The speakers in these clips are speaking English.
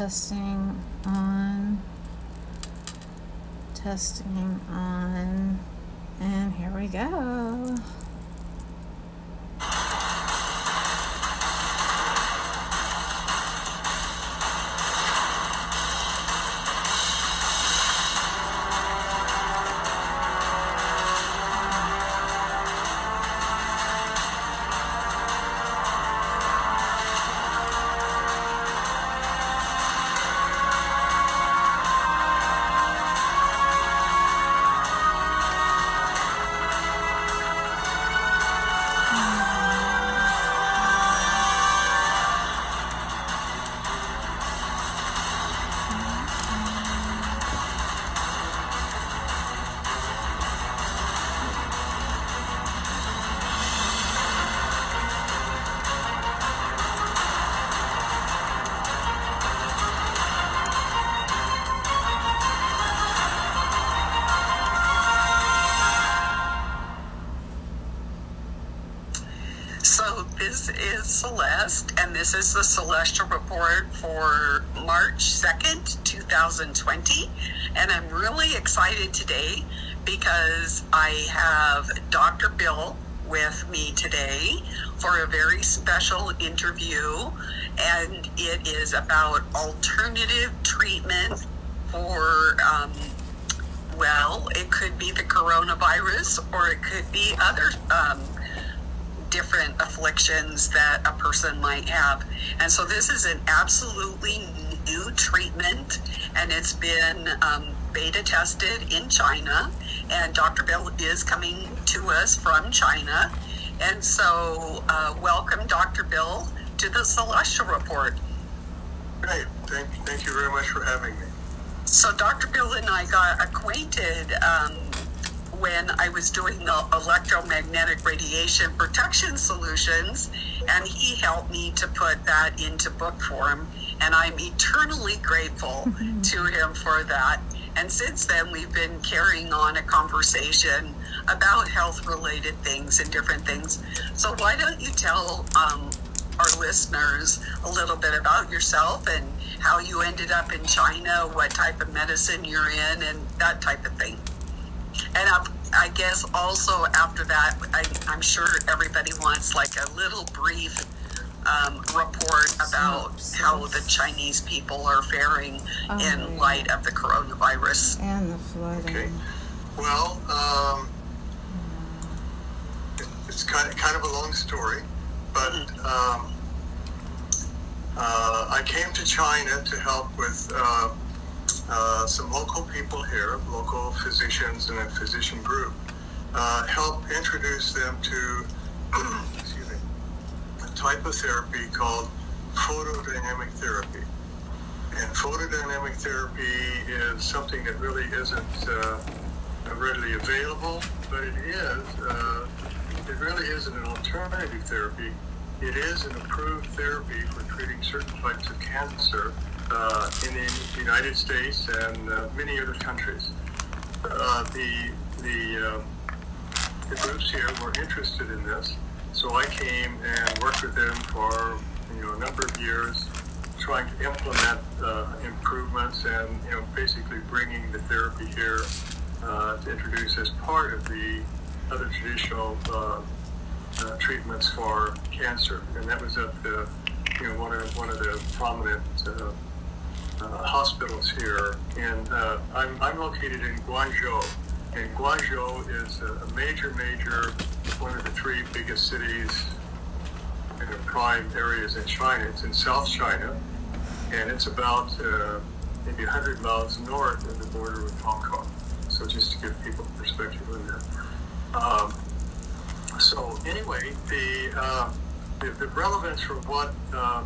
testing on, testing on, and here we go. Interview, and it is about alternative treatment for, um, well, it could be the coronavirus or it could be other um, different afflictions that a person might have. And so this is an absolutely new treatment, and it's been um, beta tested in China. And Dr. Bill is coming to us from China. And so, uh, welcome, Dr. Bill, to the Celestial Report. Great. Thank, thank you very much for having me. So, Dr. Bill and I got acquainted um, when I was doing the electromagnetic radiation protection solutions, and he helped me to put that into book form. And I'm eternally grateful to him for that. And since then, we've been carrying on a conversation about health related things and different things. So, why don't you tell um, our listeners a little bit about yourself and how you ended up in China, what type of medicine you're in, and that type of thing? And I've, I guess also after that, I, I'm sure everybody wants like a little brief um, report about Synopsis. how the Chinese people are faring Oh, in yeah. light of the coronavirus. And the flooding. Okay. Well, um, it, it's kind of, kind of a long story, but um, uh, I came to China to help with uh, uh, some local people here, local physicians and a physician group, uh, help introduce them to excuse me, a type of therapy called photodynamic therapy. And photodynamic therapy is something that really isn't uh, readily available, but it is. It really isn't an alternative therapy. It is an approved therapy for treating certain types of cancer uh, in the United States and uh, many other countries. Uh, the the um, the groups here were interested in this, so I came and worked with them for you know a number of years, trying to implement uh, improvements and you know basically bringing the therapy here uh, to introduce as part of the other traditional uh, uh, treatments for cancer, and that was at the you know one of one of the prominent. Uh, uh, hospitals here, and uh, I'm, I'm located in Guangzhou, and Guangzhou is a, a major, major, one of the three biggest cities in the prime areas in China. It's in South China, and it's about uh, maybe 100 miles north of the border with Hong Kong. So just to give people perspective on that. Um, so anyway, the, uh, the the relevance for what uh,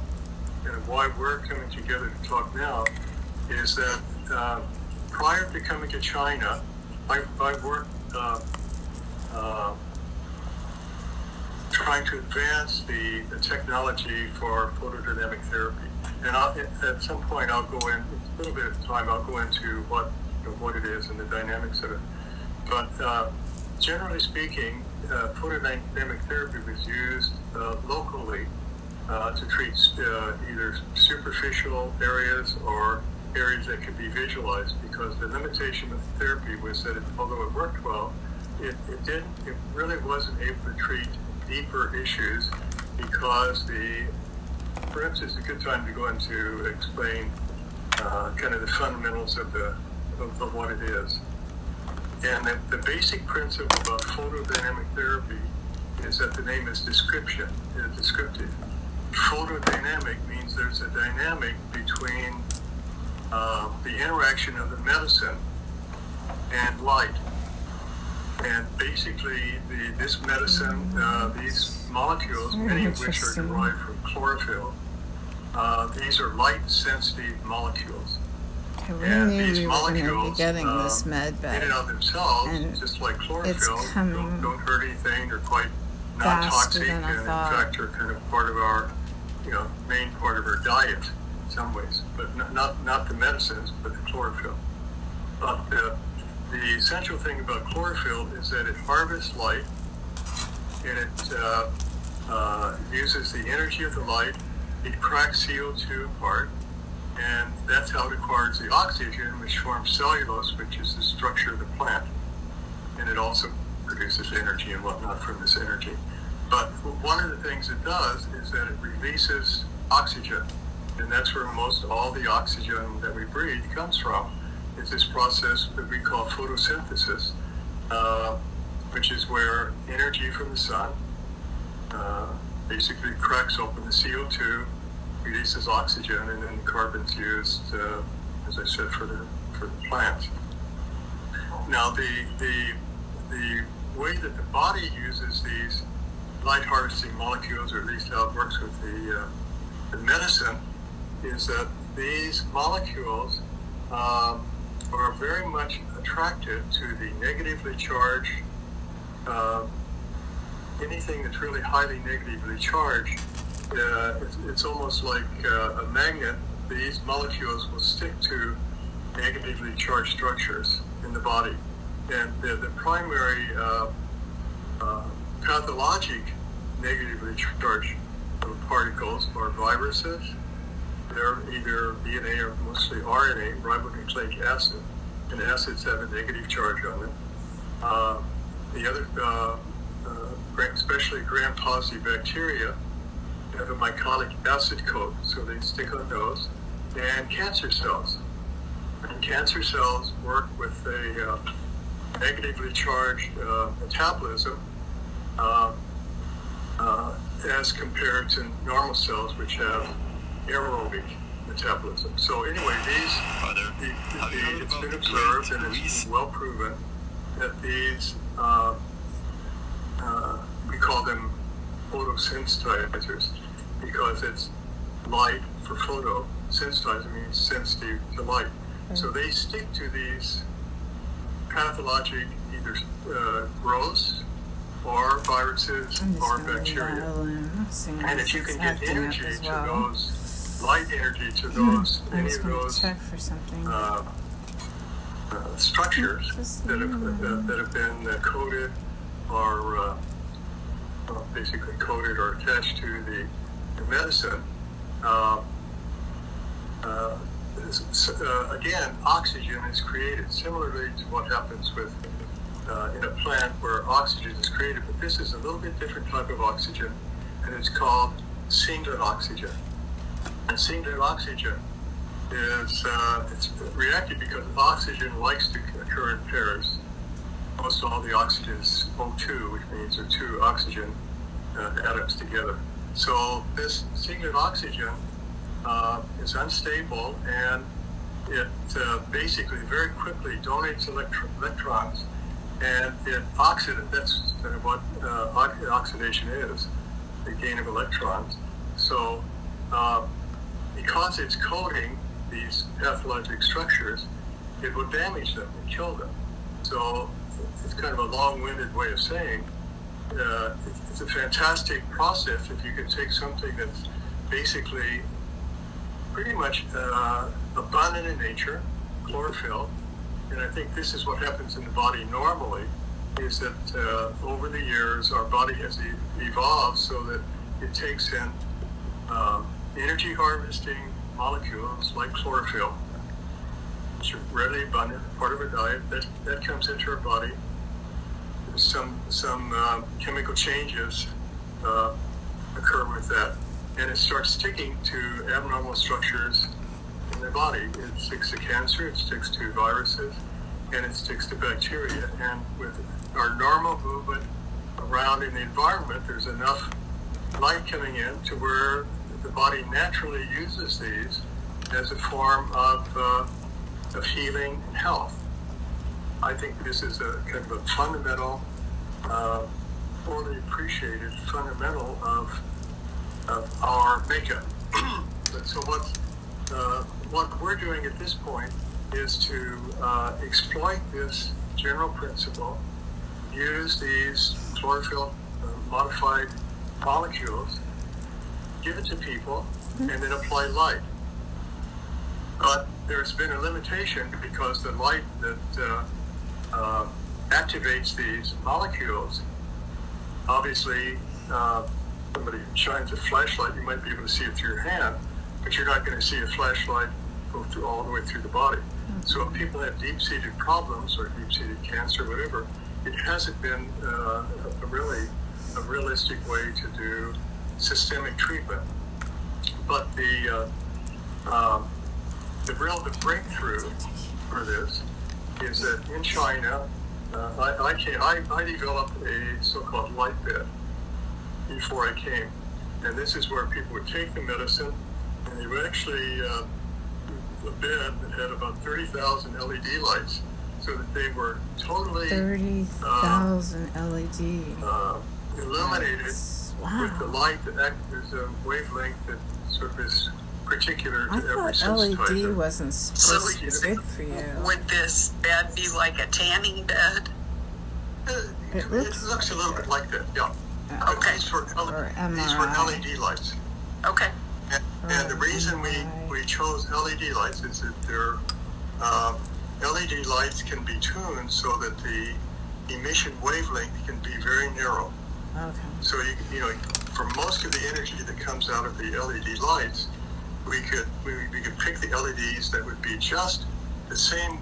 and why we're coming together to talk now is that uh, prior to coming to China, I, I worked uh, uh, trying to advance the, the technology for photodynamic therapy. And I'll, at some point, I'll go in a little bit of time. I'll go into what you know, what it is and the dynamics of it. But uh, generally speaking, uh, photodynamic therapy was used uh, locally uh, to treat uh, either superficial areas or areas that could be visualized because the limitation of the therapy was that it, although it worked well, it, it didn't, it really wasn't able to treat deeper issues because the, perhaps it's a good time to go into explain uh, kind of the fundamentals of the of, of what it is. And the, the basic principle about photodynamic therapy is that the name is description, is descriptive. Photodynamic means there's a dynamic between uh, the interaction of the medicine and light. And basically, the, this medicine, uh, these molecules, many of which are derived from chlorophyll, uh, these are light-sensitive molecules. I really And knew these we were going to be getting um, this med, in but and of themselves, and just like chlorophyll, coming don't, don't hurt anything. They're quite non-toxic, and in fact are kind of part of our, you know, main part of our diet in some ways. But not not, not the medicines, but the chlorophyll. But uh, the essential thing about chlorophyll is that it harvests light, and it uh, uh, uses the energy of the light. It cracks CO2 apart, and that's how it acquires the oxygen, which forms cellulose, which is the structure of the plant. And it also produces energy and whatnot from this energy. But one of the things it does is that it releases oxygen. And that's where most all the oxygen that we breathe comes from, is this process that we call photosynthesis, uh, which is where energy from the sun uh, basically cracks open the CO2, releases oxygen, and then the carbon's used, uh, as I said, for the for the plant. Now, the the the way that the body uses these light harvesting molecules, or at least how it works with the uh, the medicine, is that these molecules um, are very much attracted to the negatively charged. Uh, anything that's really highly negatively charged, uh, it's, it's almost like uh, a magnet. These molecules will stick to negatively charged structures in the body. And the, the primary uh, uh, pathologic negatively charged particles are viruses. They're either DNA or mostly RNA, ribonucleic acid, and acids have a negative charge on them. Uh, the other uh, especially gram-positive bacteria, have a mycolic acid coat, so they stick on those, and cancer cells. And cancer cells work with a uh, negatively charged uh, metabolism uh, uh, as compared to normal cells, which have aerobic metabolism. So anyway, these Father, the, have the, it's been observed and it's well proven that these uh, uh, we call them photosensitizers because it's light for photo. Sensitizing means sensitive to light. So they stick to these pathologic either uh, growths or viruses or that bacteria. And if you can get energy as to those, light energy to those, I'm any of those check for something. uh, uh, structures that have, uh, that have been uh, coated or uh, basically coated or attached to the, the medicine. Uh, uh, uh, again, oxygen is created similarly to what happens with uh, in a plant where oxygen is created, but this is a little bit different type of oxygen, and it's called singlet oxygen. And singlet oxygen is uh, it's reacted because oxygen likes to occur in pairs. Most all the oxygen is O2, which means there are two oxygen uh, atoms together. So this singlet oxygen uh, is unstable and it uh, basically very quickly donates electro- electrons and it oxidates. That's what uh, oxidation is, the gain of electrons. So uh, because it's coating these pathologic structures, it will damage them and kill them. So it's kind of a long-winded way of saying uh, it's, a fantastic process if you can take something that's basically pretty much uh, abundant in nature, chlorophyll, and I think this is what happens in the body normally, is that uh, over the years our body has e- evolved so that it takes in energy harvesting molecules like chlorophyll, which are readily abundant, part of our diet, that, that comes into our body. Some, some uh, chemical changes uh, occur with that, and it starts sticking to abnormal structures in the body. It sticks to cancer, it sticks to viruses, and it sticks to bacteria. And with our normal movement around in the environment, there's enough light coming in to where the body naturally uses these as a form of, uh, of healing and health. I think this is a kind of a fundamental, uh, poorly appreciated fundamental of, of our makeup. so what, uh, what we're doing at this point is to uh, exploit this general principle, use these chlorophyll uh, modified molecules, give it to people, and then apply light. But there's been a limitation because the light that uh, activates these molecules, obviously, uh, somebody shines a flashlight, you might be able to see it through your hand, but you're not going to see a flashlight go through all the way through the body. So if people have deep-seated problems or deep-seated cancer, whatever, it hasn't been uh, a really a realistic way to do systemic treatment. But the uh, um, the real the breakthrough for this is that in China, uh, I, I, came, I, I developed a so-called light bed before I came, and this is where people would take the medicine and they would actually uh, a bed that had about 30,000 LED lights so that they were totally 30,000 uh, LED. Uh, illuminated wow. with the light that act, there's a wavelength that sort of is particular to I every thought sensitizer. LED wasn't So supposed to be good for you. would this bed be like a tanning bed? Uh, It it, looks- looks a little bit like that, yeah. Uh, Okay. These were, Or these were LED lights. Okay. And, and the reason we, we chose LED lights is that they're, uh, LED lights can be tuned so that the emission wavelength can be very narrow. Okay. So you, you know, for most of the energy that comes out of the LED lights, we could we, we could pick the LEDs that would be just the same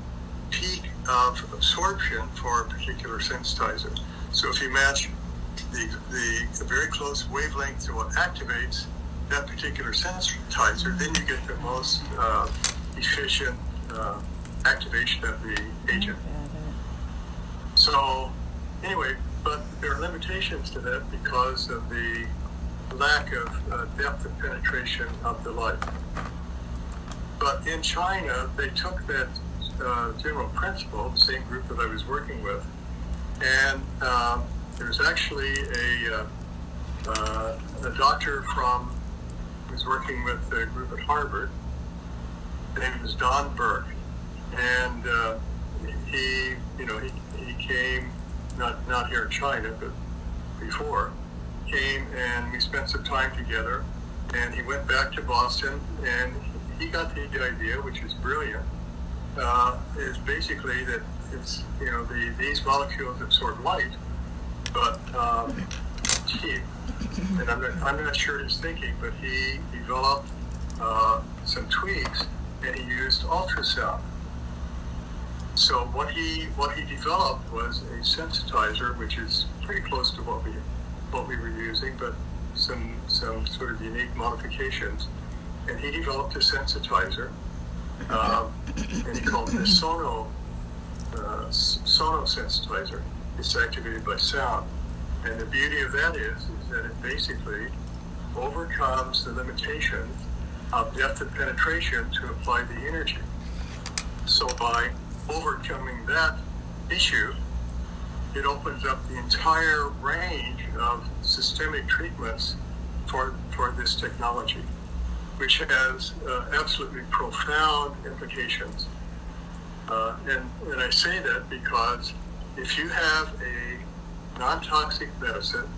peak of absorption for a particular sensitizer. So if you match the, the, the very close wavelength to what activates that particular sensitizer, then you get the most uh, efficient uh, activation of the agent. So, anyway, but there are limitations to that because of the lack of uh, depth of penetration of the light. But in China, they took that uh, general principle, the same group that I was working with, and um, there's actually a, uh, uh, a doctor from who's working with a group at Harvard. His name is Don Burke, and uh, he, you know, he, he came not not here in China, but before came, and we spent some time together. And he went back to Boston, and he got the idea, which is brilliant, uh, is basically that it's you know the these molecules absorb light, but um, he and I'm not, I'm not sure his thinking, but he developed uh, some tweaks, and he used ultrasound. So what he what he developed was a sensitizer, which is pretty close to what we what we were using, but some some sort of unique modifications. And he developed a sensitizer, um, and he called it a sono uh, sono sensitizer. It's activated by sound, and the beauty of that is is that it basically overcomes the limitation of depth of penetration to apply the energy. So by overcoming that issue, it opens up the entire range of systemic treatments for, for this technology, which has uh, absolutely profound implications. Uh, and, and I say that because if you have a non-toxic medicine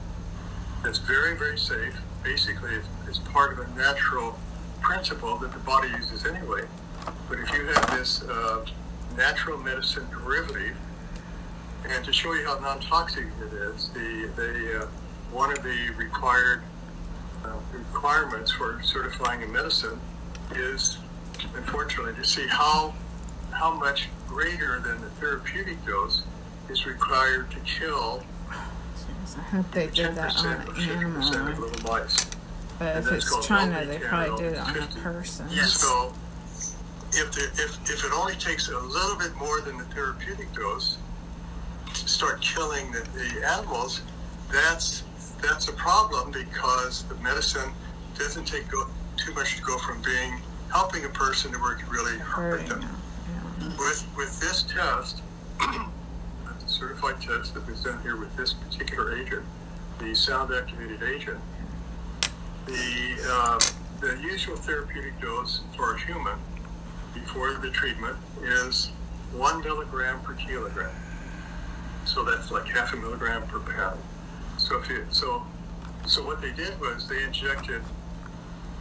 that's very, very safe, basically it's, it's part of a natural principle that the body uses anyway. But if you have this uh, natural medicine derivative. And to show you how non-toxic it is, the, the uh, one of the required uh, requirements for certifying a medicine is, unfortunately, to see how how much greater than the therapeutic dose is required to kill I hope they did that on 10% or an 50% of animal. little mice. But and if it's China, they probably did it LD on a person. Yes. So, if, the, if, if it only takes a little bit more than the therapeutic dose to start killing the, the animals, that's that's a problem because the medicine doesn't take go, too much to go from being helping a person to where it could really hurt them. Yeah. With with this test, a certified test that was done here with this particular agent, the sound activated agent, the uh, the usual therapeutic dose for a human before the treatment is one milligram per kilogram. So that's like half a milligram per pound. So if you so so what they did was they injected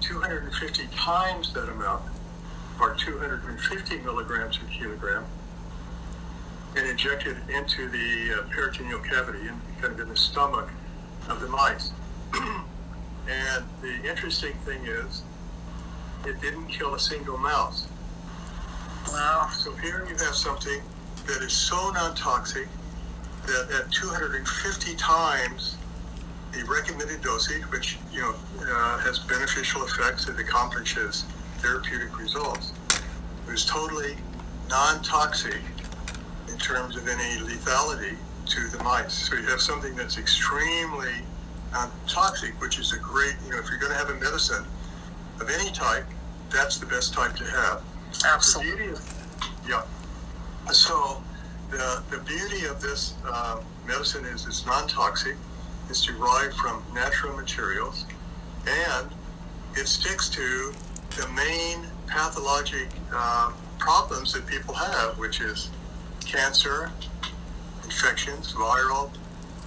250 times that amount, or 250 milligrams per kilogram, and injected into the uh, peritoneal cavity, and kind of in the stomach of the mice. and the interesting thing is, it didn't kill a single mouse. Wow. So here you have something that is so non-toxic that at 250 times the recommended dosage, which you know uh, has beneficial effects that accomplishes therapeutic results, was totally non-toxic in terms of any lethality to the mice. So you have something that's extremely non-toxic, which is a great, you know, if you're going to have a medicine of any type, that's the best type to have. Absolutely. of, yeah. So the, the beauty of this uh, medicine is it's non-toxic. It's derived from natural materials, and it sticks to the main pathologic uh, problems that people have, which is cancer, infections, viral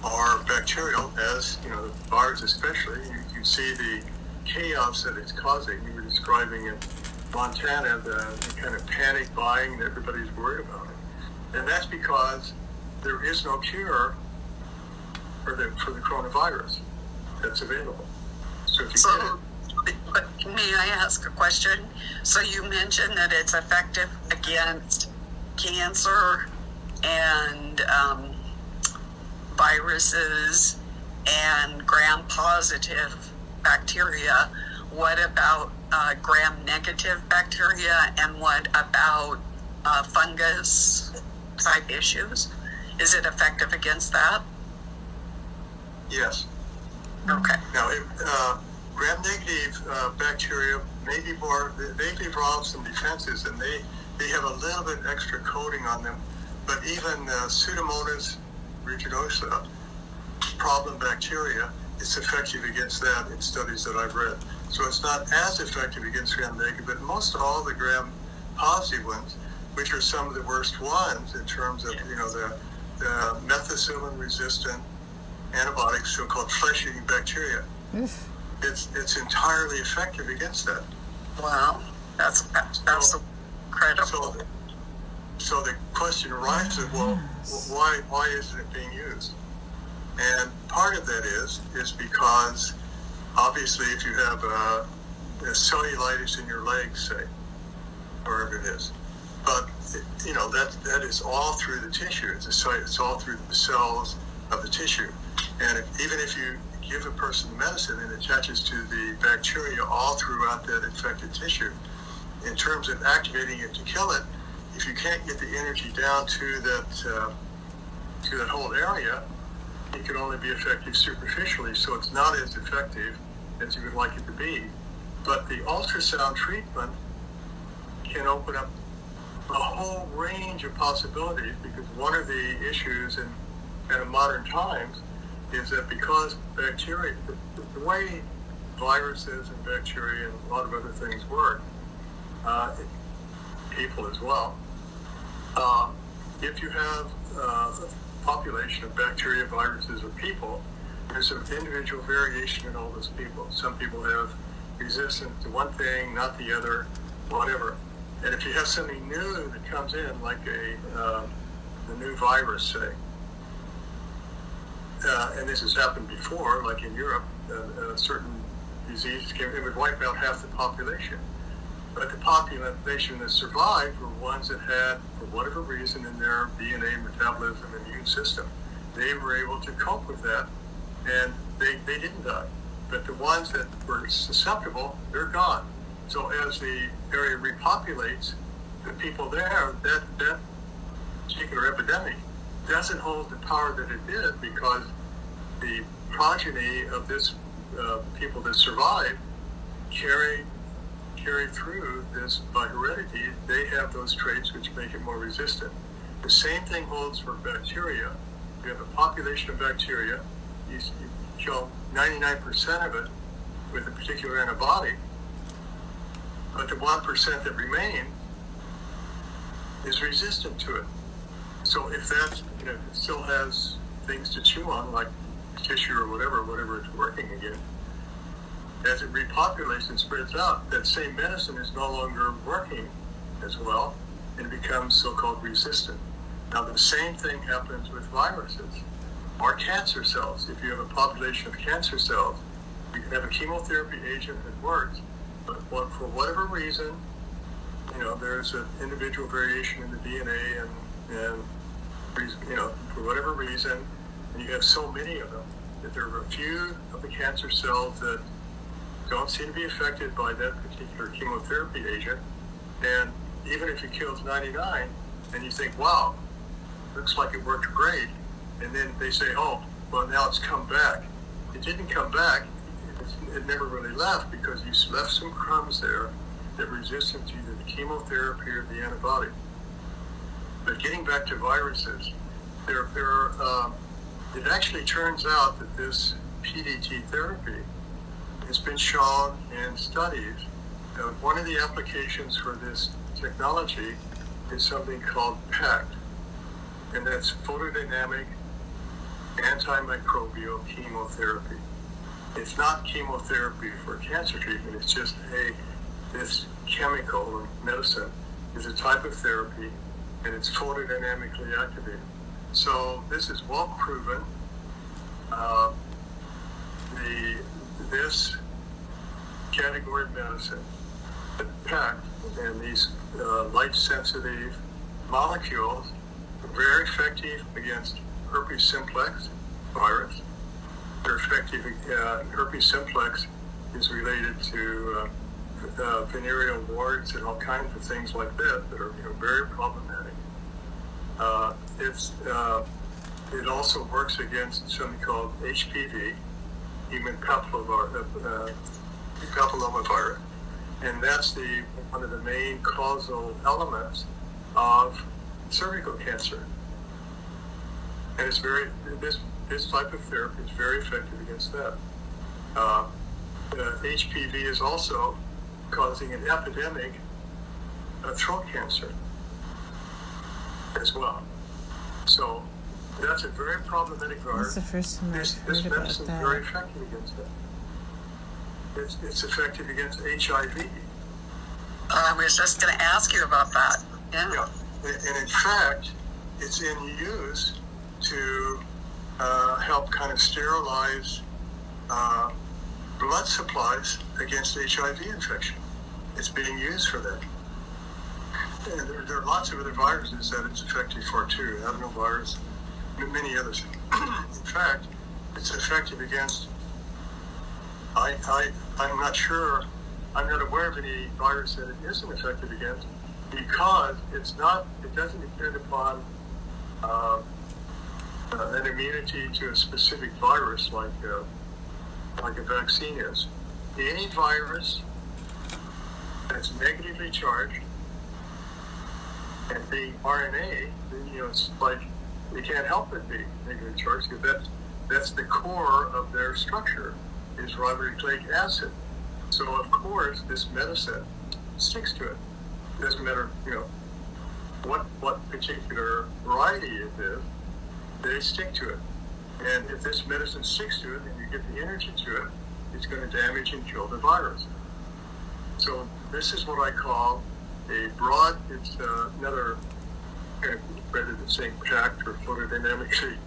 or bacterial. As you know, the virus especially, you, you see the chaos that it's causing. We were describing in Montana the, the kind of panic buying that everybody's worried about and that's because there is no cure for the for the coronavirus that's available. So if you So, get it, but may I ask a question? So you mentioned that it's effective against cancer and um, viruses and gram-positive bacteria. What about uh, gram-negative bacteria, and what about uh, fungus type issues? Is it effective against that? yes. Okay. Now, if, uh, gram-negative uh, bacteria may be more, they- evolved some defenses and they, they have a little bit extra coating on them. But even uh, Pseudomonas aeruginosa problem bacteria is effective against that in studies that I've read. So it's not as effective against gram-negative, but most all the gram-positive ones, which are some of the worst ones in terms of, you know, the, the methicillin-resistant antibiotics, so-called flesh-eating bacteria, Oof. it's it's entirely effective against that. Wow. That's that's incredible. So, the, so the question arises: Well, Yes. why why isn't it being used? And part of that is is because obviously, if you have uh, a cellulitis in your legs, say, wherever it is, but you know that that is all through the tissue. It's it's all through the cells of the tissue. And if, even if you give a person medicine, it attaches to the bacteria all throughout that infected tissue. In terms of activating it to kill it, if you can't get the energy down to that uh, to that whole area, it can only be effective superficially. So it's not as effective as you would like it to be. But the ultrasound treatment can open up a whole range of possibilities because one of the issues in kind of modern times is that because bacteria, the, the way viruses and bacteria and a lot of other things work, uh, people as well, uh, if you have uh, a population of bacteria, viruses, or people, there's an individual variation in all those people. Some people have resistance to one thing, not the other, whatever. And if you have something new that comes in, like a, uh, new virus, say, uh, and this has happened before, like in Europe, uh, a certain disease, came it would wipe out half the population. But the population that survived were ones that had, for whatever reason, in their DNA, metabolism, immune system, they were able to cope with that, and they, they didn't die. But the ones that were susceptible, they're gone. So as the area repopulates, the people there, that, that particular epidemic doesn't hold the power that it did because the progeny of this uh, people that survive carry carry through this by heredity. They have those traits which make it more resistant. The same thing holds for bacteria. You have a population of bacteria. You, you kill 99% of it with a particular antibody, but the 1% that remain is resistant to it. So if that you know, still has things to chew on, like tissue or whatever, whatever it's working again, as it repopulates and spreads out, that same medicine is no longer working as well and becomes so-called resistant. Now the same thing happens with viruses or cancer cells. If you have a population of cancer cells, you can have a chemotherapy agent that works, but for whatever reason, you know, there's an individual variation in the DNA and, and you know, for whatever reason, and you have so many of them, that there are a few of the cancer cells that don't seem to be affected by that particular chemotherapy agent. And even if it kills 99, and you think, wow, looks like it worked great, and then they say, oh, well, now it's come back. It didn't come back. It never really left because you left some crumbs there that resisted to either the chemotherapy or the antibody. But getting back to viruses, there, there, uh, it actually turns out that this PDT therapy has been shown in studies. Uh, one of the applications for this technology is something called PACT, and that's photodynamic antimicrobial chemotherapy. It's not chemotherapy for cancer treatment, it's just a this chemical medicine is a type of therapy and it's photodynamically activated. So this is well proven. Uh, the this category of medicine, the PEC, and these uh, light-sensitive molecules are very effective against herpes simplex virus. Effective. Uh, herpes simplex is related to uh, uh, venereal warts and all kinds of things like that that are you know, very problematic. Uh, it's, uh, it also works against something called HPV, human uh, papilloma virus, and that's the one of the main causal elements of cervical cancer. And it's very this this type of therapy is very effective against that. Uh, HPV is also causing an epidemic of throat cancer as well. So that's a very problematic virus. That's the first time this, I've this heard about medicine is very effective against that. It's, it's effective against HIV. I was just going to ask you about that. Yeah. Yeah. And and in fact, it's in use to uh, help kind of sterilize uh, blood supplies against HIV infection. It's being used for that. And there, there are lots of other viruses that it's effective for too, adenovirus, and many others. in fact, it's effective against, I, I, I'm not sure, I'm not aware of any virus that it isn't effective against because it's not, it doesn't depend upon uh, uh, an immunity to a specific virus like uh, like a vaccine is. Any virus that's negatively charged and being RNA, you know it's like they can't help but be negatively charged because that's that's the core of their structure is ribonucleic acid. So of course this medicine sticks to it. Doesn't matter, you know, what what particular variety it is, they stick to it. And if this medicine sticks to it and you get the energy to it, it's going to damage and kill the virus. So this is what I call a broad, it's uh, another kind of rather than saying PACT or photodynamically,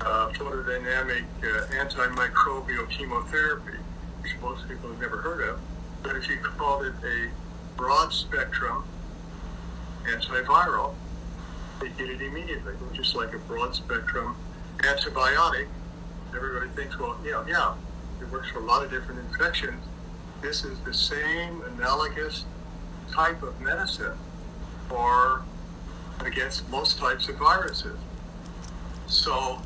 uh, photodynamic uh, antimicrobial chemotherapy. which most people have never heard of. But if you called it a broad spectrum antiviral, they get it immediately, just like a broad spectrum antibiotic. Everybody thinks, well, yeah, yeah, it works for a lot of different infections. This is the same analogous type of medicine for against most types of viruses. So,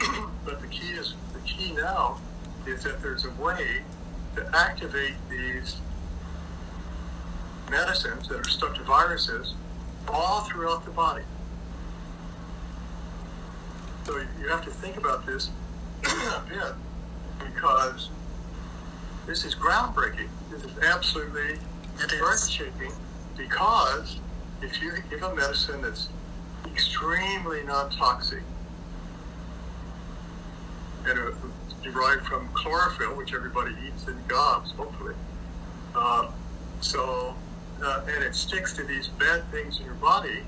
but the key is the key now is that there's a way to activate these medicines that are stuck to viruses all throughout the body. So you have to think about this a bit because this is groundbreaking. This is absolutely earth-shaking because if you give a medicine that's extremely non-toxic and uh, derived from chlorophyll, which everybody eats in gobs, hopefully, uh, so uh, and it sticks to these bad things in your body,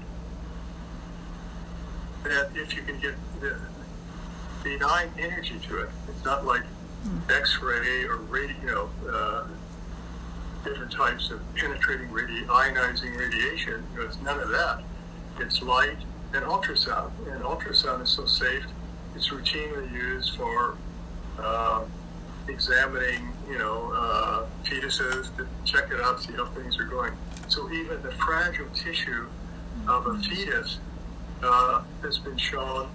that if you can get the benign energy to it, it's not like X-ray or radio, you know, uh, different types of penetrating radi- ionizing radiation. You know, it's none of that. It's light and ultrasound, and ultrasound is so safe. It's routinely used for uh, examining, you know, uh, fetuses to check it out, see how things are going. So even the fragile tissue of a fetus uh, has been shown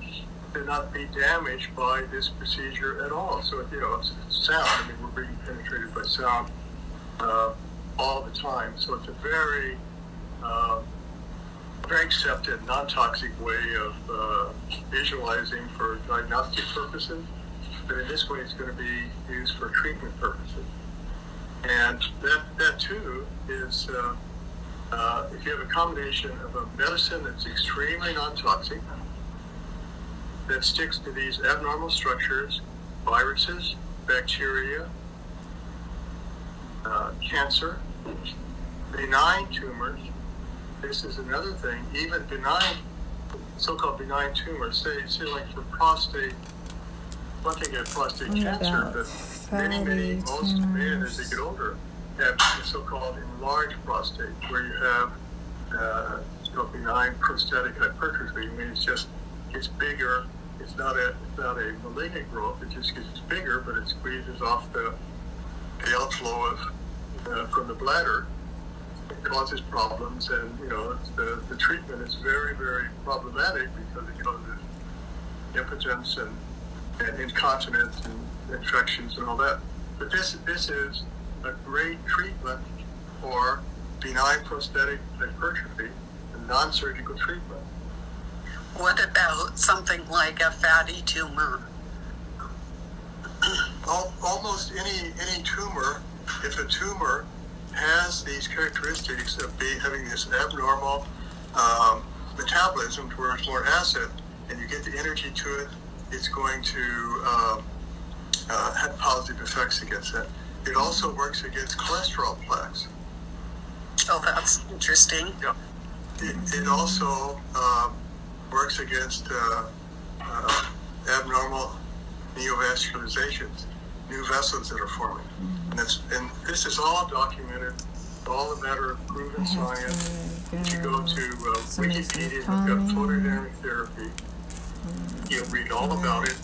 to not be damaged by this procedure at all. So, you know, it's sound. I mean, we're being penetrated by sound uh, all the time. So it's a very, uh, very accepted, non-toxic way of uh, visualizing for diagnostic purposes. But in this way, it's going to be used for treatment purposes. And that, that too is, uh, if you have a combination of a medicine that's extremely non-toxic, that sticks to these abnormal structures, viruses, bacteria, uh, cancer, benign tumors. This is another thing. Even benign, so-called benign tumors, say, say like for prostate, one thing at prostate What cancer, but many, many, most men as they get older have the so-called enlarged prostate, where you have uh, it's benign prostatic hypertrophy. I mean, it's just gets bigger. It's not a it's not a malignant growth. It just gets bigger, but it squeezes off the the outflow of uh, from the bladder. It causes problems, and you know it's the the treatment is very very problematic because it causes impotence and, and incontinence and infections and all that. But this this is a great treatment for benign prostatic hypertrophy, a non-surgical treatment. What about something like a fatty tumor? Al- almost any any tumor, if a tumor has these characteristics of be, having this abnormal um, metabolism towards more acid, and you get the energy to it, it's going to um, uh, have positive effects against that. It also works against cholesterol plaques. Oh, that's interesting. Yeah. It, it also um, works against uh, uh, abnormal neovascularizations, new vessels that are forming. And, that's, and this is all documented, all a matter of proven science. to If you go to uh, somebody's Wikipedia, you've got me. photodynamic therapy. You'll read all about it,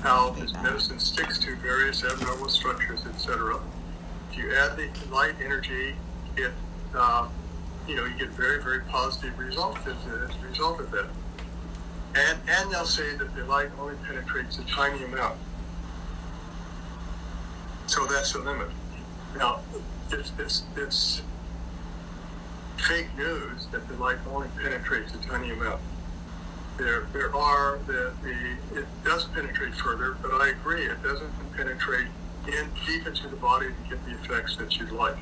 how this medicine sticks to various abnormal structures, etc. If you add the light energy, it uh, you know you get very very positive results as a, as a result of that. And and they'll say that the light only penetrates a tiny amount, so that's the limit. Now, it's it's it's fake news that the light only penetrates a tiny amount there there are the, the it does penetrate further, but I agree it doesn't penetrate in deep into the body to get the effects that you'd like.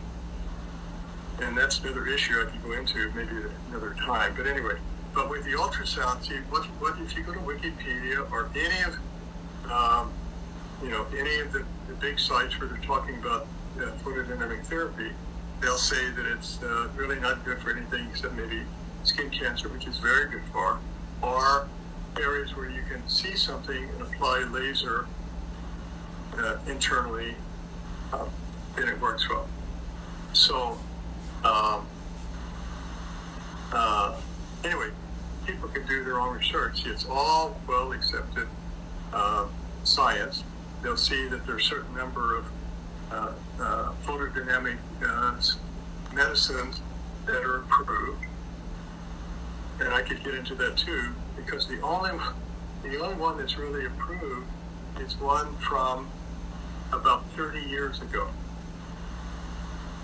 And that's another issue I can go into maybe another time. But anyway, but with the ultrasound, see what what if you go to Wikipedia or any of um, you know any of the, the big sites where they're talking about uh, photodynamic therapy, they'll say that it's uh, really not good for anything except maybe skin cancer, which is very good for or areas where you can see something and apply laser uh, internally uh, then it works well. So, um, uh, anyway, people can do their own research. It's all well accepted uh, science. They'll see that there's a certain number of uh, uh, photodynamic medicines that are approved, and I could get into that too because the only the only one that's really approved is one from about 30 years ago.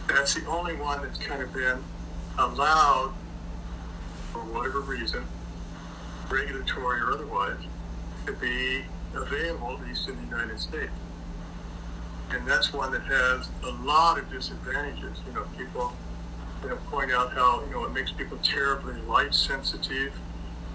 That's the only one that's kind of been allowed, for whatever reason, regulatory or otherwise, to be available, at least in the United States. And that's one that has a lot of disadvantages. You know, people you know, point out how, you know, it makes people terribly light sensitive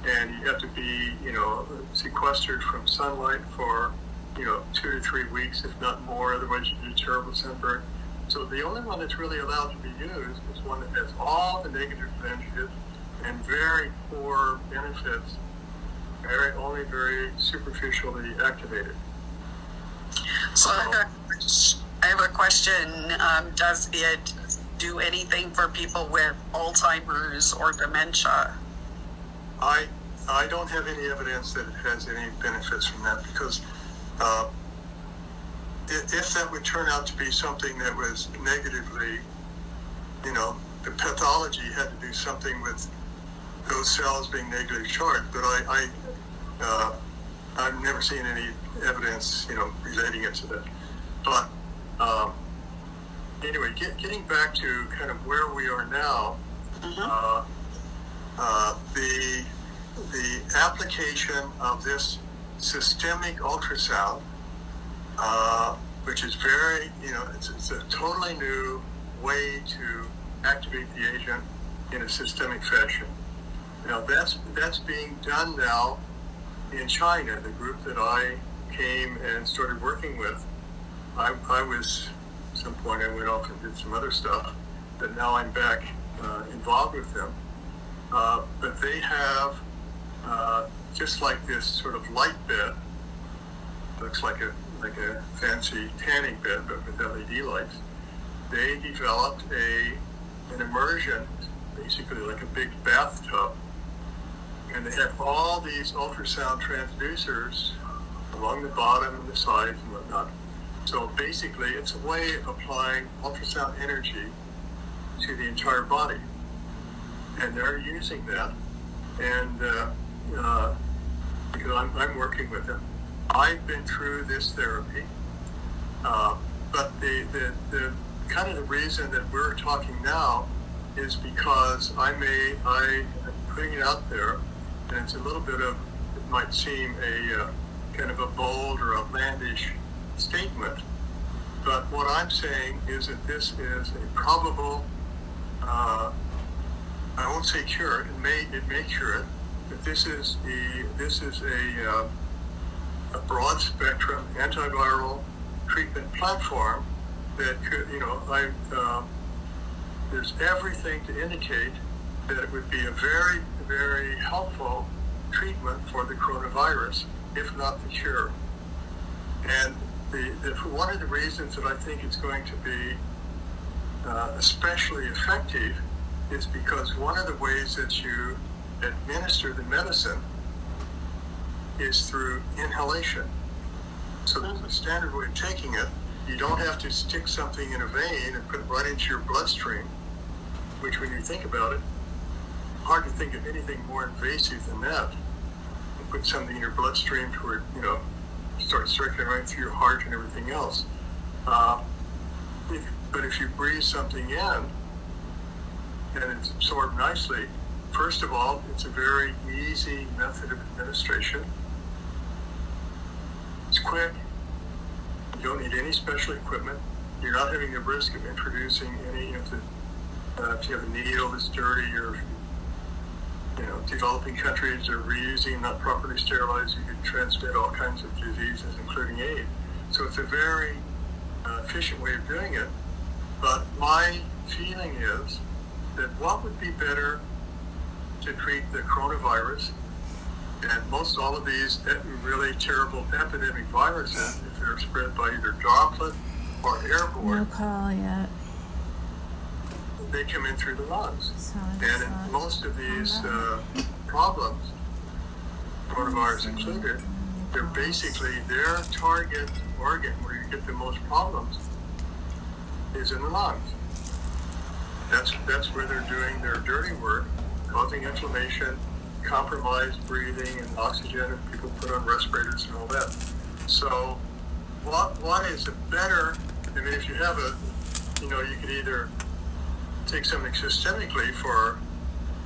and you have to be, you know, sequestered from sunlight for, you know, two to three weeks, if not more. Otherwise, you do terrible sunburn. So the only one that's really allowed to be used is one that has all the negative benefits and very poor benefits, very only very superficially activated. So I have a question. Um, does it do anything for people with Alzheimer's or dementia? I I don't have any evidence that it has any benefits from that because uh, if that would turn out to be something that was negatively, you know, the pathology had to do something with those cells being negatively charged. But I, I uh, I've never seen any evidence, you know, relating it to that. But um, anyway, get, getting back to kind of where we are now, mm-hmm. uh, uh, the the application of this systemic ultrasound, uh, which is very, you know, it's, it's, a totally new way to activate the agent in a systemic fashion. Now that's that's being done now in China. The group that I came and started working with, I, I was some point I went off and did some other stuff, but now I'm back uh, involved with them. Uh, but they have uh, just like this sort of light bed, looks like a like a fancy tanning bed, but with LED lights. They developed a an immersion, basically like a big bathtub, and they have all these ultrasound transducers along the bottom and the sides and whatnot. So basically, it's a way of applying ultrasound energy to the entire body, and they're using that. And uh, uh, I'm, I'm, working with them. I've been through this therapy, uh, but the, the, the kind of the reason that we're talking now is because I may I am putting it out there, and it's a little bit of it might seem a uh, kind of a bold or outlandish statement, but what I'm saying is that this is a probable. Uh, I won't say cure. It may it may cure it, that this is the this is a, uh, a broad spectrum antiviral treatment platform that could you know I uh, there's everything to indicate that it would be a very very helpful treatment for the coronavirus, if not the cure. And the, the one of the reasons that I think it's going to be uh, especially effective is because one of the ways that you administer the medicine is through inhalation. So there's a standard way of taking it. You don't have to stick something in a vein and put it right into your bloodstream, which when you think about it, hard to think of anything more invasive than that. You put something in your bloodstream to where, you know, start circulating right through your heart and everything else. Uh, if, but if you breathe something in and it's absorbed nicely, First of all, it's a very easy method of administration. It's quick. You don't need any special equipment. You're not having the risk of introducing any of the, uh, if you have a needle that's dirty or, you know, developing countries are reusing, not properly sterilized, you can transmit all kinds of diseases, including AIDS. So it's a very uh, efficient way of doing it. But my feeling is that what would be better to treat the coronavirus. And most all of these really terrible epidemic viruses, if they're spread by either droplet or airborne, No call yet. They come in through the lungs. And most of these uh, problems, coronavirus included, they're basically their target organ where you get the most problems is in the lungs. That's that's where they're doing their dirty work, causing inflammation, compromised breathing and oxygen, and people put on respirators and all that. So, what what is better? I mean, if you have a, you know, you could either take something systemically for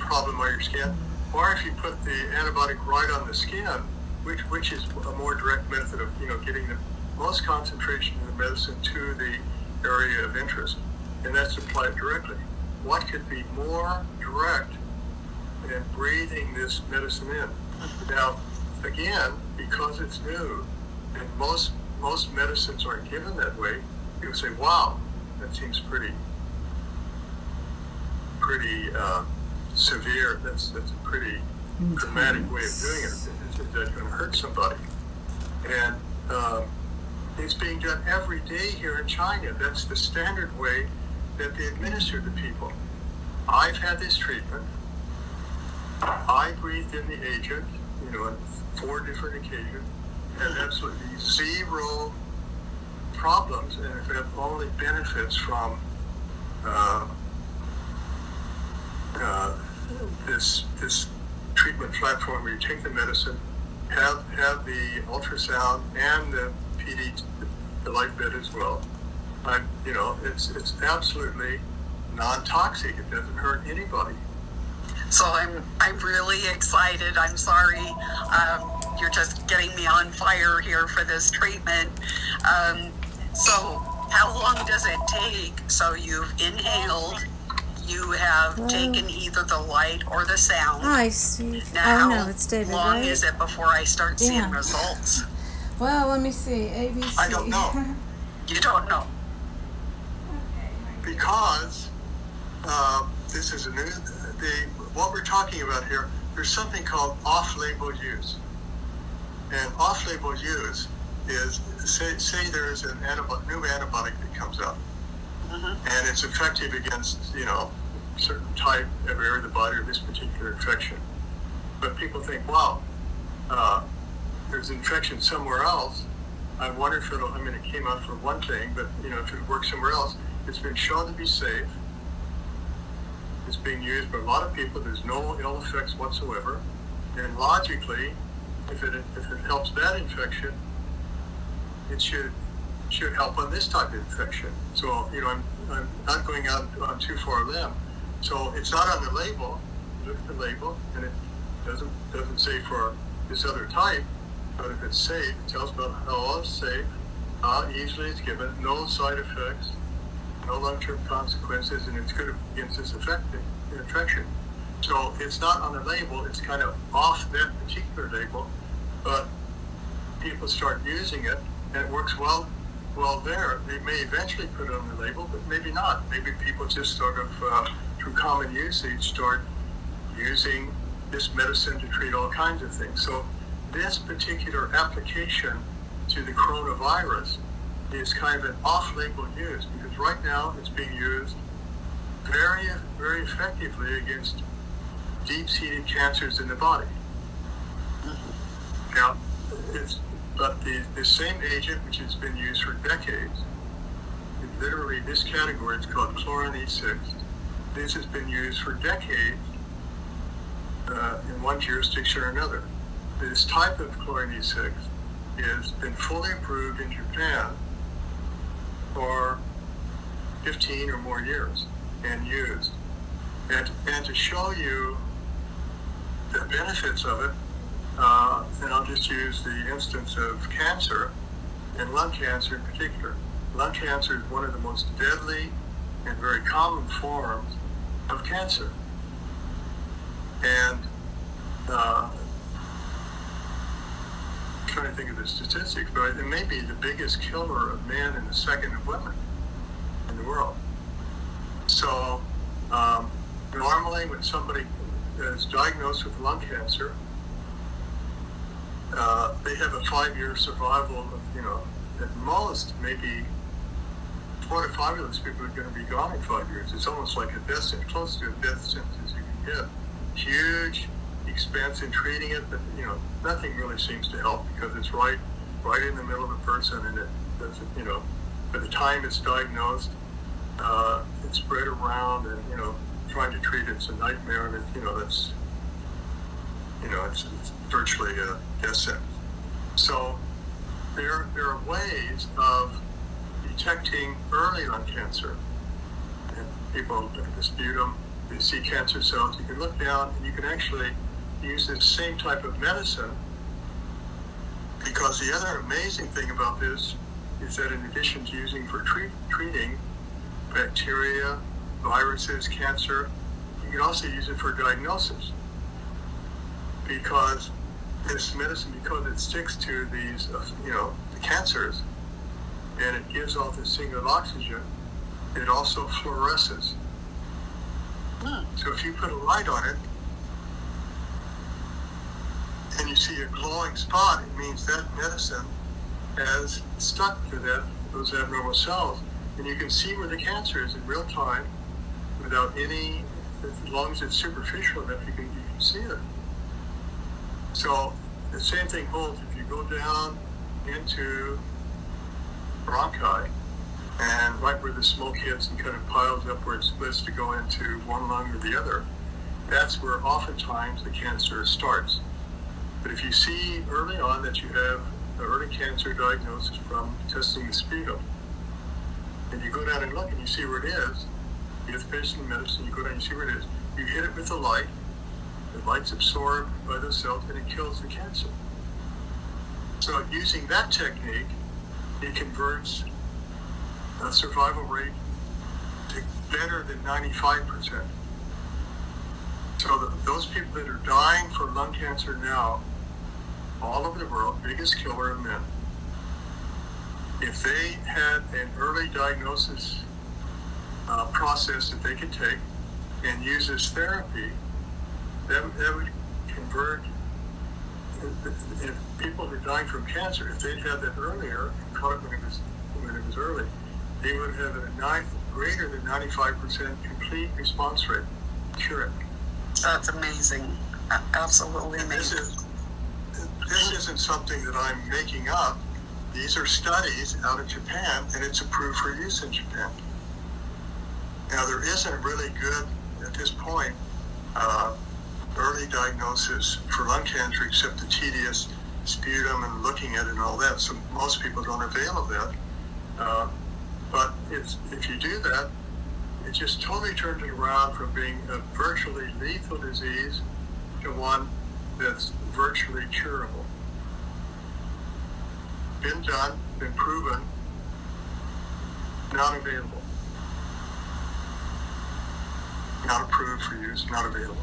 a problem on your skin, or if you put the antibiotic right on the skin, which which is a more direct method of you know getting the most concentration of the medicine to the area of interest, and that's applied directly. What could be more direct than breathing this medicine in? Now, again, because it's new, and most most medicines aren't given that way, you say, "Wow, that seems pretty pretty uh, severe. That's that's a pretty dramatic way of doing it. That going to hurt somebody?" And um, it's being done every day here in China. That's the standard way that they administer to people. I've had this treatment. I breathed in the agent, you know, on four different occasions, and absolutely zero problems, and have only benefits from uh, uh, this this treatment platform where you take the medicine, have have the ultrasound and the PD, the light bed as well. I'm, you know, it's it's absolutely non-toxic. It doesn't hurt anybody. So I'm I'm really excited. I'm sorry. Um, you're just getting me on fire here for this treatment. Um, so how long does it take? So you've inhaled, you have Well- taken either the light or the sound. I see. Now, oh no, it's David, how long right? is it before I start seeing results? Well, let me see. ABC. I don't know. You don't know. because uh, this is a new the what we're talking about here there's something called off-label use and off-label use is say, say there's an antibiotic, new antibiotic that comes out Mhm. and it's effective against you know certain type of area of the body or this particular infection but people think wow uh, there's infection somewhere else I wonder if it'll I mean it came out for one thing but you know if it works somewhere else it's been shown to be safe. It's being used by a lot of people. There's no ill effects whatsoever. And logically, if it if it helps that infection, it should should help on this type of infection. So you know, I'm I'm not going out on too far a limb. So it's not on the label. Look at the label, and it doesn't doesn't say for this other type. But if it's safe, it tells about how it's safe, how easily it's given, no side effects no long-term consequences, and it's good against this affecting infection. So it's not on the label; it's kind of off that particular label, but people start using it, and it works well. Well, there they may eventually put it on the label, but maybe not. Maybe people just sort of uh, through common usage start using this medicine to treat all kinds of things. So this particular application to the coronavirus is kind of an off-label use because right now it's being used very, very effectively against deep-seated cancers in the body. Now, it's but the, the same agent which has been used for decades, literally this category, it's called chlorin E6. This has been used for decades uh, in one jurisdiction or another. This type of chlorin E6 has been fully approved in Japan for 15 or more years and used. And, and to show you the benefits of it, uh, and I'll just use the instance of cancer, and lung cancer in particular. Lung cancer is one of the most deadly and very common forms of cancer. And uh, I'm trying to think of the statistics, but it may be the biggest killer of men and the second of women in the world. So um, normally when somebody is diagnosed with lung cancer, uh, they have a five-year survival of, you know, at most maybe four to five people are going to be gone in five years. It's almost like a death sentence, close to a death sentence you can get. Huge expense in treating it, but you know nothing really seems to help because it's right, right in the middle of a person, and it doesn't, you know, by the time it's diagnosed, uh, it's spread around, and you know, trying to treat it's a nightmare, and it, you know that's, you know, it's, it's virtually a death sentence. So there, there are ways of detecting early lung cancer. And people at the sputum, they see cancer cells. You can look down and you can actually use this same type of medicine because the other amazing thing about this is that in addition to using for treat, treating bacteria, viruses, cancer, you can also use it for diagnosis because this medicine, because it sticks to these, uh, you know, the cancers, and it gives off this singlet oxygen, it also fluoresces. Hmm. So if you put a light on it, and you see a glowing spot, it means that medicine has stuck to that those abnormal cells, and you can see where the cancer is in real time, without any, as long as it's superficial enough, you can you can see it. So the same thing holds if you go down into bronchi and right where the smoke hits and kind of piles up where it splits to go into one lung or the other, that's where oftentimes the cancer starts. But if you see early on that you have an early cancer diagnosis from testing the sputum, and you go down and look and you see where it is, you get the patient medicine, you go down and you see where it is, you hit it with a light, the light's absorbed by the cells and it kills the cancer. So using that technique, it converts a survival rate to better than 95%. So the, those people that are dying from lung cancer now, all over the world, biggest killer of men, if they had an early diagnosis uh, process that they could take and use as therapy, that, that would convert if people who are dying from cancer, if they'd had that earlier caught when it was when it was early, they would have a nine, greater than 95% complete response rate. Cure it. That's amazing. Absolutely And this amazing. is this isn't something that I'm making up. These are studies out of Japan, and it's approved for use in Japan. Now there isn't really good at this point uh, early diagnosis for lung cancer except the tedious sputum and looking at it and all that. So most people don't avail of that. Uh, but it's, if you do that, it just totally turns it around from being a virtually lethal disease to one that's virtually curable. Been done, been proven, not available. Not approved for use, not available.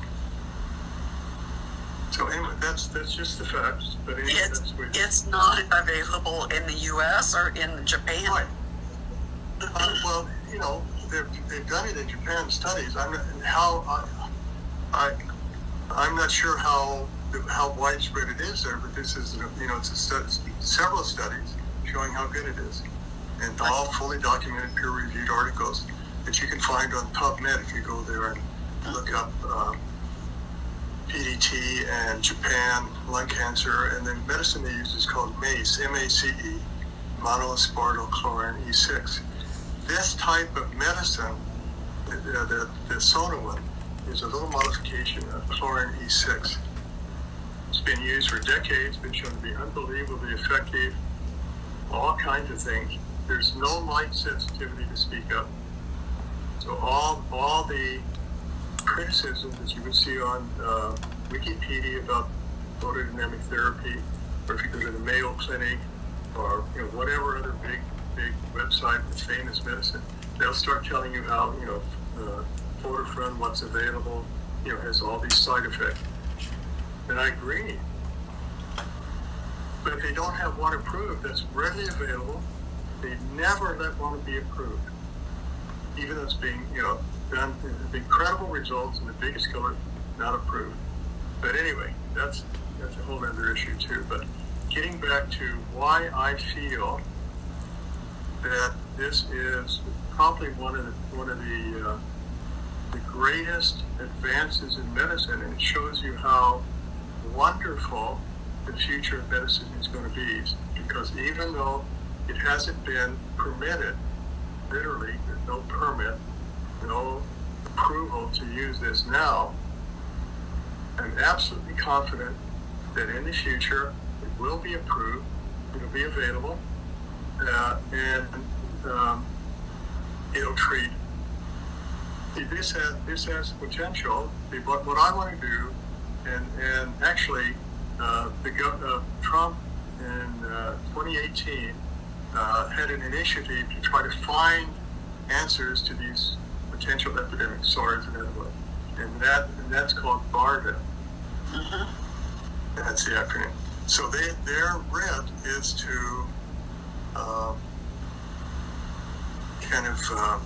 So anyway, that's that's just the facts. But anyway, It's, that's what it's not available in the U.S. or in Japan. Right. Uh, well, you know, they've, they've done it in Japan studies. I'm not, how I, I I'm not sure how how widespread it is there, but this is you know it's a several studies showing how good it is, and all fully documented, peer-reviewed articles that you can find on PubMed if you go there and look up. Uh, PDT and Japan lung cancer, and the medicine they use is called MACE, M-A-C-E, monoaspartyl chlorin E6. This type of medicine, the, the, the Sonawin, is a little modification of chlorin E6. It's been used for decades, been shown to be unbelievably effective, all kinds of things. There's no light sensitivity to speak of. So all, all the criticism that you would see on uh, Wikipedia about photodynamic therapy, or if you go to the Mayo Clinic, or you know whatever other big big website with famous medicine, they'll start telling you how you know uh, Photofrin, what's available, you know, has all these side effects. And I agree. But if they don't have one approved that's readily available, they never let one be approved even though it's being, you know, incredible results and the biggest killer not approved. But anyway, that's that's a whole other issue too. But getting back to why I feel that this is probably one of the one of the uh, the greatest advances in medicine, and it shows you how wonderful the future of medicine is going to be. Because even though it hasn't been permitted, literally, there's no permit, no approval to use this now, I'm absolutely confident that in the future it will be approved, it'll be available, uh, and um, it'll treat. This has this has potential. What what I want to do, and and actually, uh, the uh, Trump in uh, 2018 uh, had an initiative to try to find answers to these potential epidemics, SARS and other and that and that's called BARDA. Mm-hmm. That's the acronym. So they, their rent is to uh, kind of uh,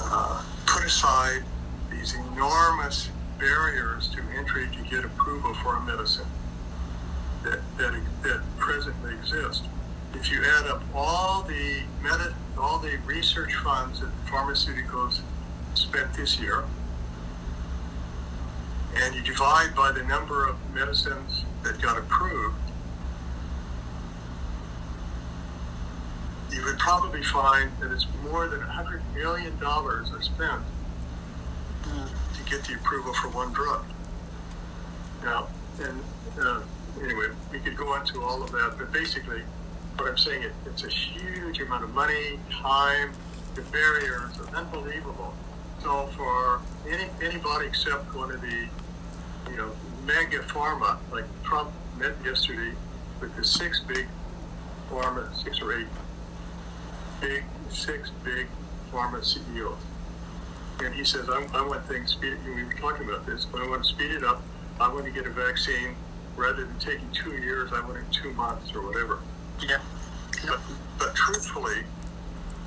uh, put aside these enormous barriers to entry to get approval for a medicine that, that, that presently exist. If you add up all the meta, all the research funds that pharmaceuticals spent this year, and you divide by the number of medicines that got approved, you would probably find that it's more than $100 million are spent to get the approval for one drug. Now, and uh, anyway, we could go into all of that, but basically, what I'm saying, it, it's a huge amount of money, time, the barriers are unbelievable. So for any anybody except one of the, you know, mega pharma, like Trump met yesterday with the six big pharma, six or eight big, six big pharma CEOs. And he says, I, I want things speed. We were talking about this, but I want to speed it up. I want to get a vaccine rather than taking two years. I want it in two months or whatever. Yeah. But, but truthfully,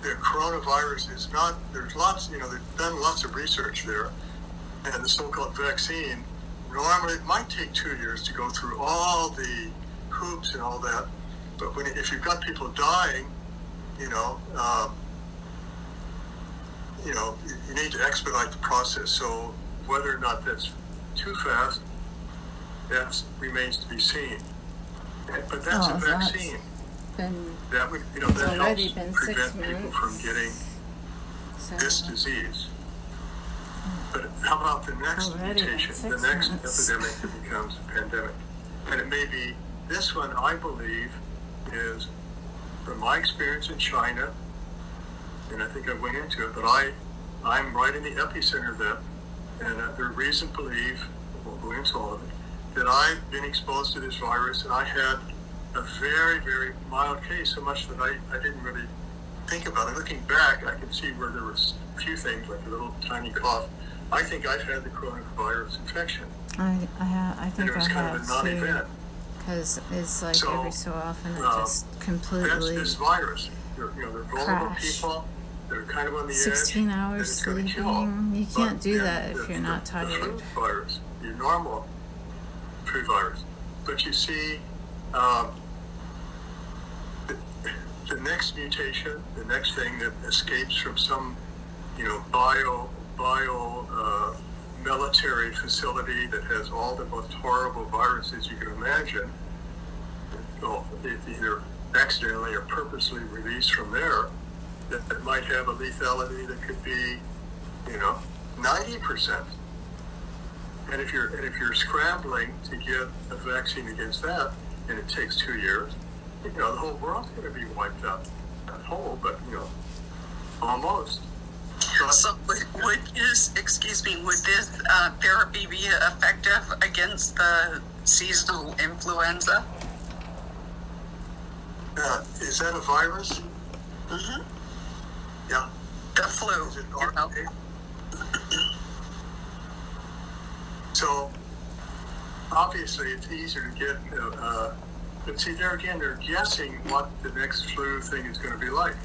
the coronavirus is not. There's lots. You know, they've done lots of research there, and the so-called vaccine. Normally, it might take two years to go through all the hoops and all that. But when if you've got people dying you know, um, you know, you need to expedite the process. So whether or not that's too fast, that remains to be seen. But that's oh, a vaccine. Been, that would, you know, that already helps been prevent six people months. from getting so this disease. But how about the next mutation, the next months. epidemic that becomes a pandemic? And it may be this one, I believe, is from my experience in China, and I think I went into it, but I, I'm right in the epicenter of that, and uh, there's reason to believe, we'll go into all of it, that I've been exposed to this virus, and I had a very, very mild case, so much that I, I didn't really think about it. Looking back, I can see where there was a few things, like a little tiny cough. I think I've had the coronavirus infection, I, I, I and think it was I kind of a non-event. Because it's like So, every so often it uh, just That's completely. this virus. They're, you know, they're vulnerable Crash. people. They're kind of on the 16 that hours it's gonna kill. sleeping. You can't do that if the- you're not the- tired. The flu virus, your normal flu virus. But you see, um, the next mutation, the next thing that escapes from some, you know, bio bio uh, military facility that has all the most horrible viruses you can imagine, well, either accidentally or purposely released from there, that, that might have a lethality that could be, you know, 90%. And if you're and if you're scrambling to get a vaccine against that, and it takes two years, you know the whole world's going to be wiped out. Whole, but you know, almost. So would, would this, excuse me, would this uh, therapy be effective against the seasonal influenza? uh, is that a virus? hmm Yeah. The flu, Is it you know? So obviously, it's easier to get. Uh, uh, but see, there again, they're guessing what the next flu thing is going to be like.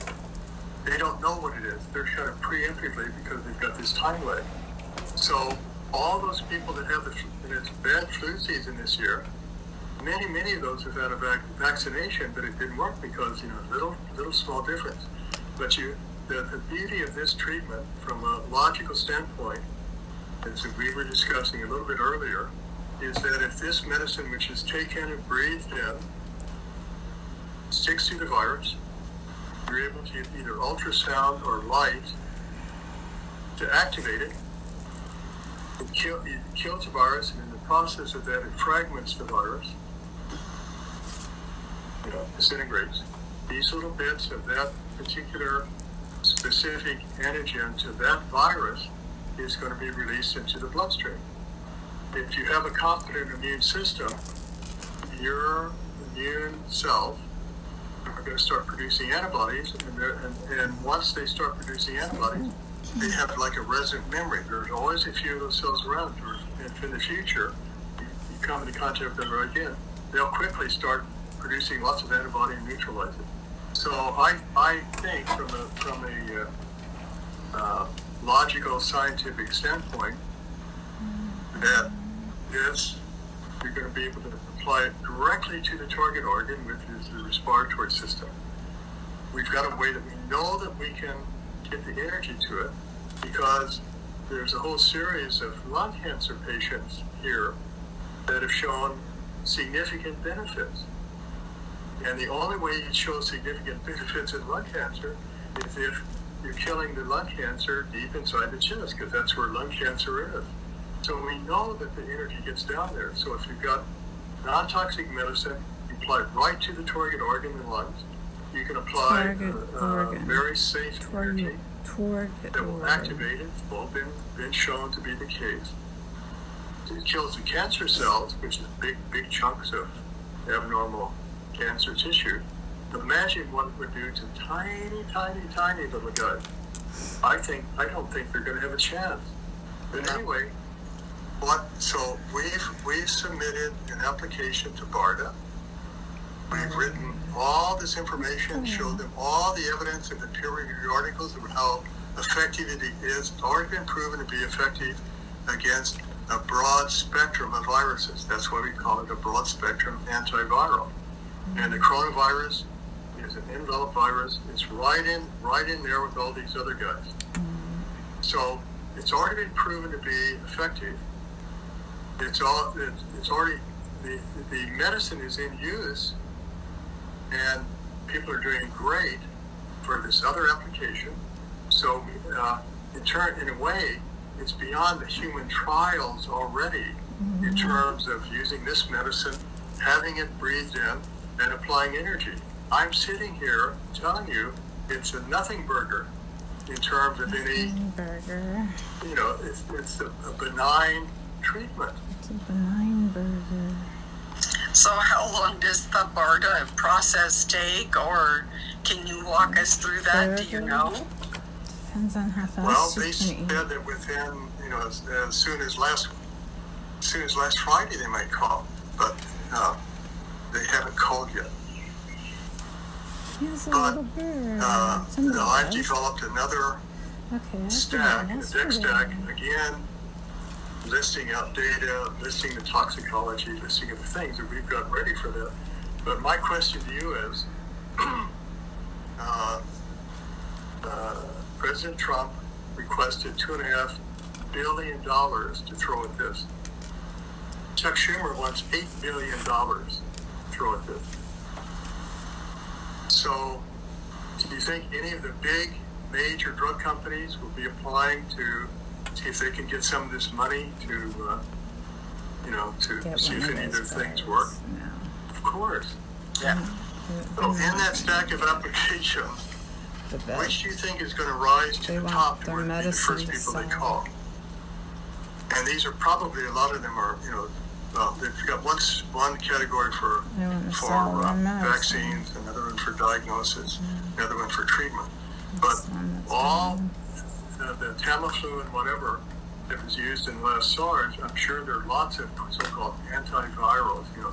They don't know what it is. They're kind of preemptively because they've got this time lag. So all those people that have the and it's bad flu season this year, many many of those have had a vac- vaccination, but it didn't work because you know little little small difference. But you, the, the beauty of this treatment, from a logical standpoint, as we were discussing a little bit earlier, is that if this medicine, which is taken and breathed in, sticks to the virus, you're able to either ultrasound or light to activate it. It, kill, it kills the virus, and in the process of that, it fragments the virus, you know, disintegrates. These little bits of that particular specific antigen to that virus is going to be released into the bloodstream. If you have a competent immune system, your immune cells are going to start producing antibodies, and, and, and once they start producing antibodies, they have like a resident memory. There's always a few of those cells around, and in the future, you, you come into contact with them again, they'll quickly start producing lots of antibody and neutralize it. So I, I think from a, from a uh, uh, logical scientific standpoint that yes, you're going to be able to apply it directly to the target organ, which is the respiratory system. We've got a way that we know that we can get the energy to it because there's a whole series of lung cancer patients here that have shown significant benefits. And the only way you show significant benefits in lung cancer is if you're killing the lung cancer deep inside the chest, because that's where lung cancer is. So we know that the energy gets down there. So if you've got non-toxic medicine, you apply it right to the target organ the lungs. You can apply uh, uh, very safe target, energy target that will activate it. It's all been, been shown to be the case. It kills the cancer cells, which is big, big chunks of abnormal cancer tissue. Imagine what it would do to tiny, tiny, tiny little guys. I think I don't think they're going to have a chance. But anyway, what? So we've we've submitted an application to BARDA. We've written all this information, hmm. showed them all the evidence in the peer-reviewed articles of how effective it is. It's already been proven to be effective against a broad spectrum of viruses. That's why we call it a broad spectrum antiviral. And the coronavirus is an enveloped virus. It's right in right in there with all these other guys. Hmm. So it's already been proven to be effective. It's all it's, it's already the the medicine is in use, and people are doing great for this other application. So uh, in turn, in a way, it's beyond the human trials already in terms of using this medicine, having it breathed in, and applying energy. I'm sitting here telling you it's a nothing burger in terms of any, burger. you know, it's, it's a, a benign treatment. It's a benign burger. So, how long does the BARDA process take, or can you walk us through that? Do you know? Depends on how fast Well, they said eat. that within, you know, as, as soon as last, as soon as last Friday they might call, but uh, they haven't called yet. He's a but, little bird. Uh, Somebody I've developed another Okay, stack, a deck stack, again, listing out data, listing the toxicology, listing of the things that we've got ready for that. But my question to you is, uh, uh, President Trump requested two and a half billion dollars to throw at this. Chuck Schumer wants eight billion dollars to throw at this. So, do you think any of the big major drug companies will be applying to see if they can get some of this money to, uh, you know, to Get see one if of any of their things guys. work? No. Of course. Yeah. So, in that stack of applications, The best. which do you think is going to rise to They the want top to their where be the medicine first to people they sell. call? And these are probably a lot of them are, you know, well, they've got one s- one category for They want to for sell their uh, medicine. vaccines, another one for diagnosis, another one for treatment. But That's one all the, Tamiflu and whatever that was used in last SARS, I'm sure there are lots of so-called antivirals, you know,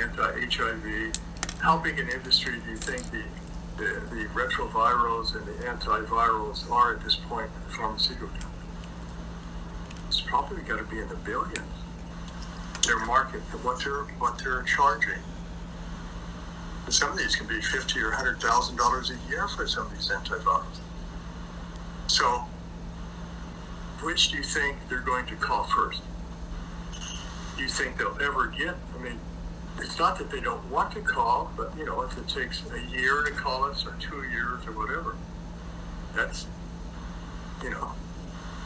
anti-HIV. How big an industry do you think the, the, the retrovirals and the antivirals are at this point in the pharmaceutical? It's probably got to be in the billions. Their market, what they're what they're charging. some of these can be fifty or hundred thousand dollars a year for some of these antivirals. So, which do you think they're going to call first? Do you think they'll ever get? I mean, it's not that they don't want to call, but you know, if it takes a year to call us or two years or whatever, that's you know,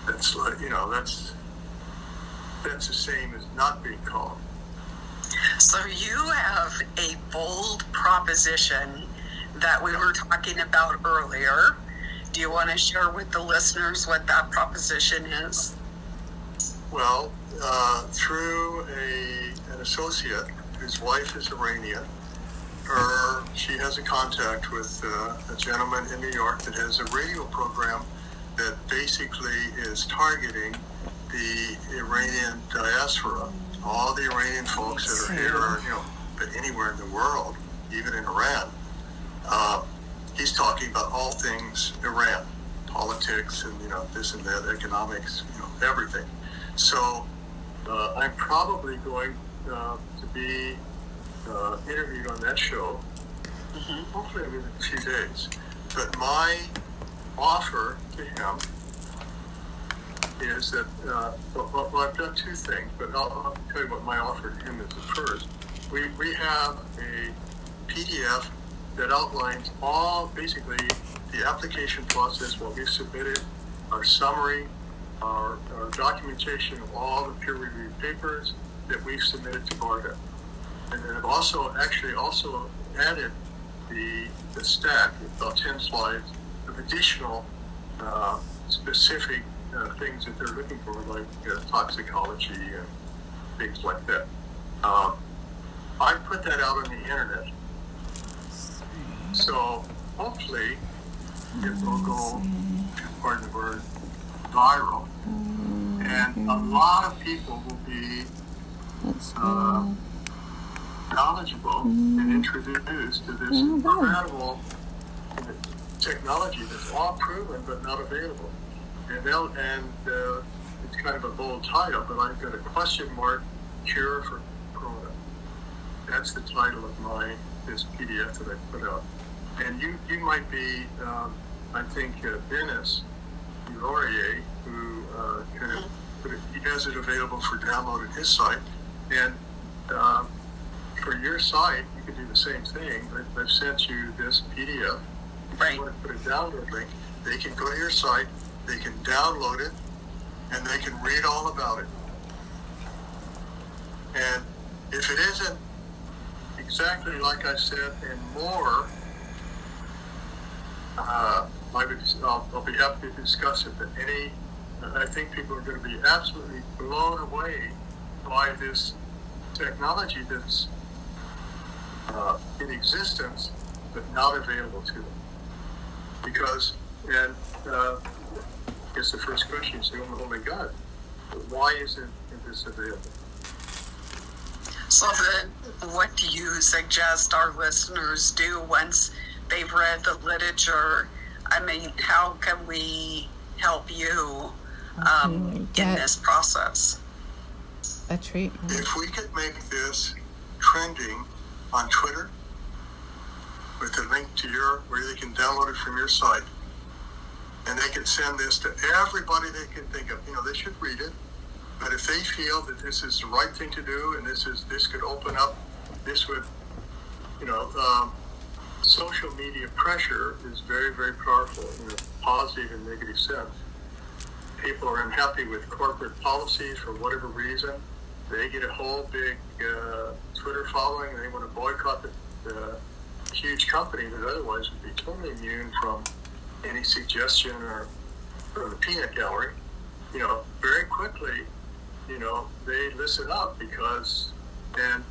that's you know, that's that's the same as not being called. So you have a bold proposition that we were talking about earlier. Do you want to share with the listeners what that proposition is? Well, uh, through a an associate whose wife is Iranian, her she has a contact with uh, a gentleman in New York that has a radio program that basically is targeting the Iranian diaspora, all the Iranian folks that are here, or, you know, but anywhere in the world, even in Iran. Uh, he's talking about all things Iran, politics, and you know this and that, economics, you know, everything. So uh, I'm probably going uh, to be uh, interviewed on that show. Mm-hmm. Hopefully, in a few days. But my offer to him is that uh, well, well, I've done two things, but I'll, I'll tell you what my offer to him is first. We, we have a PDF that outlines all basically the application process, what we've submitted, our summary, our, our documentation of all the peer reviewed papers that we've submitted to BARDA. And then I've also actually also added the, the stack, about 10 slides, of additional uh, specific uh, things that they're looking for, like uh, toxicology and things like that. Um, I put that out on the internet. So hopefully it will go, pardon the word, viral. And a lot of people will be uh, knowledgeable and introduced to this incredible technology that's all proven but not available. And and uh, it's kind of a bold title, but I've got a question mark cure for corona. That's the title of my this PDF that I put out. And you you might be, um, I think, uh, Dennis Laurier, who uh, kind of put it, he has it available for download at his site, and uh, for your site, you can do the same thing. I've, I've sent you this PDF. If Right. you want to put a download link, they can go to your site, they can download it, and they can read all about it. And if it isn't exactly like I said and more, uh, I'll, I'll be happy to discuss it. But any, I think people are going to be absolutely blown away by this technology that's uh, in existence but not available to them. Because, and uh, I guess the first question is, oh my God, why isn't this available? So then, what do you suggest our listeners do once they've read the literature? I mean, how can we help you um, in this process? A treatment. If we could make this trending on Twitter with a link to your where they can download it from your site, and they can send this to everybody they can think of. You know, they should read it, but if they feel that this is the right thing to do, and this is this could open up, this would, you know, um, social media pressure is very very powerful in a positive and negative sense. People are unhappy with corporate policies for whatever reason they get a whole big uh, Twitter following. They want to boycott the, the huge company that otherwise would be totally immune from any suggestion or from the peanut gallery. You know, very quickly, you know, they listen up because then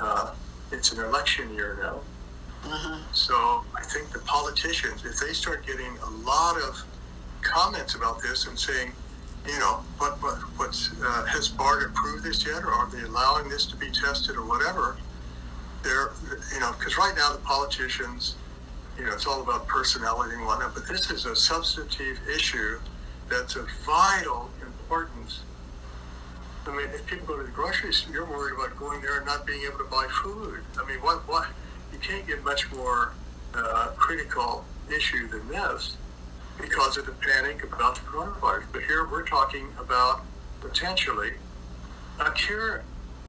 uh, it's an election year now. Mhm. So I think the politicians, if they start getting a lot of comments about this and saying, you know, what what what's uh, has BARDA approved this yet, or are they allowing this to be tested, or whatever? They're you know, because right now the politicians, you know, it's all about personality and whatnot, but this is a substantive issue that's of vital importance. I mean, if people go to the grocery store, you're worried about going there and not being able to buy food. I mean, what what you can't get much more uh, critical issue than this because of the panic about the coronavirus. But here we're talking about potentially a cure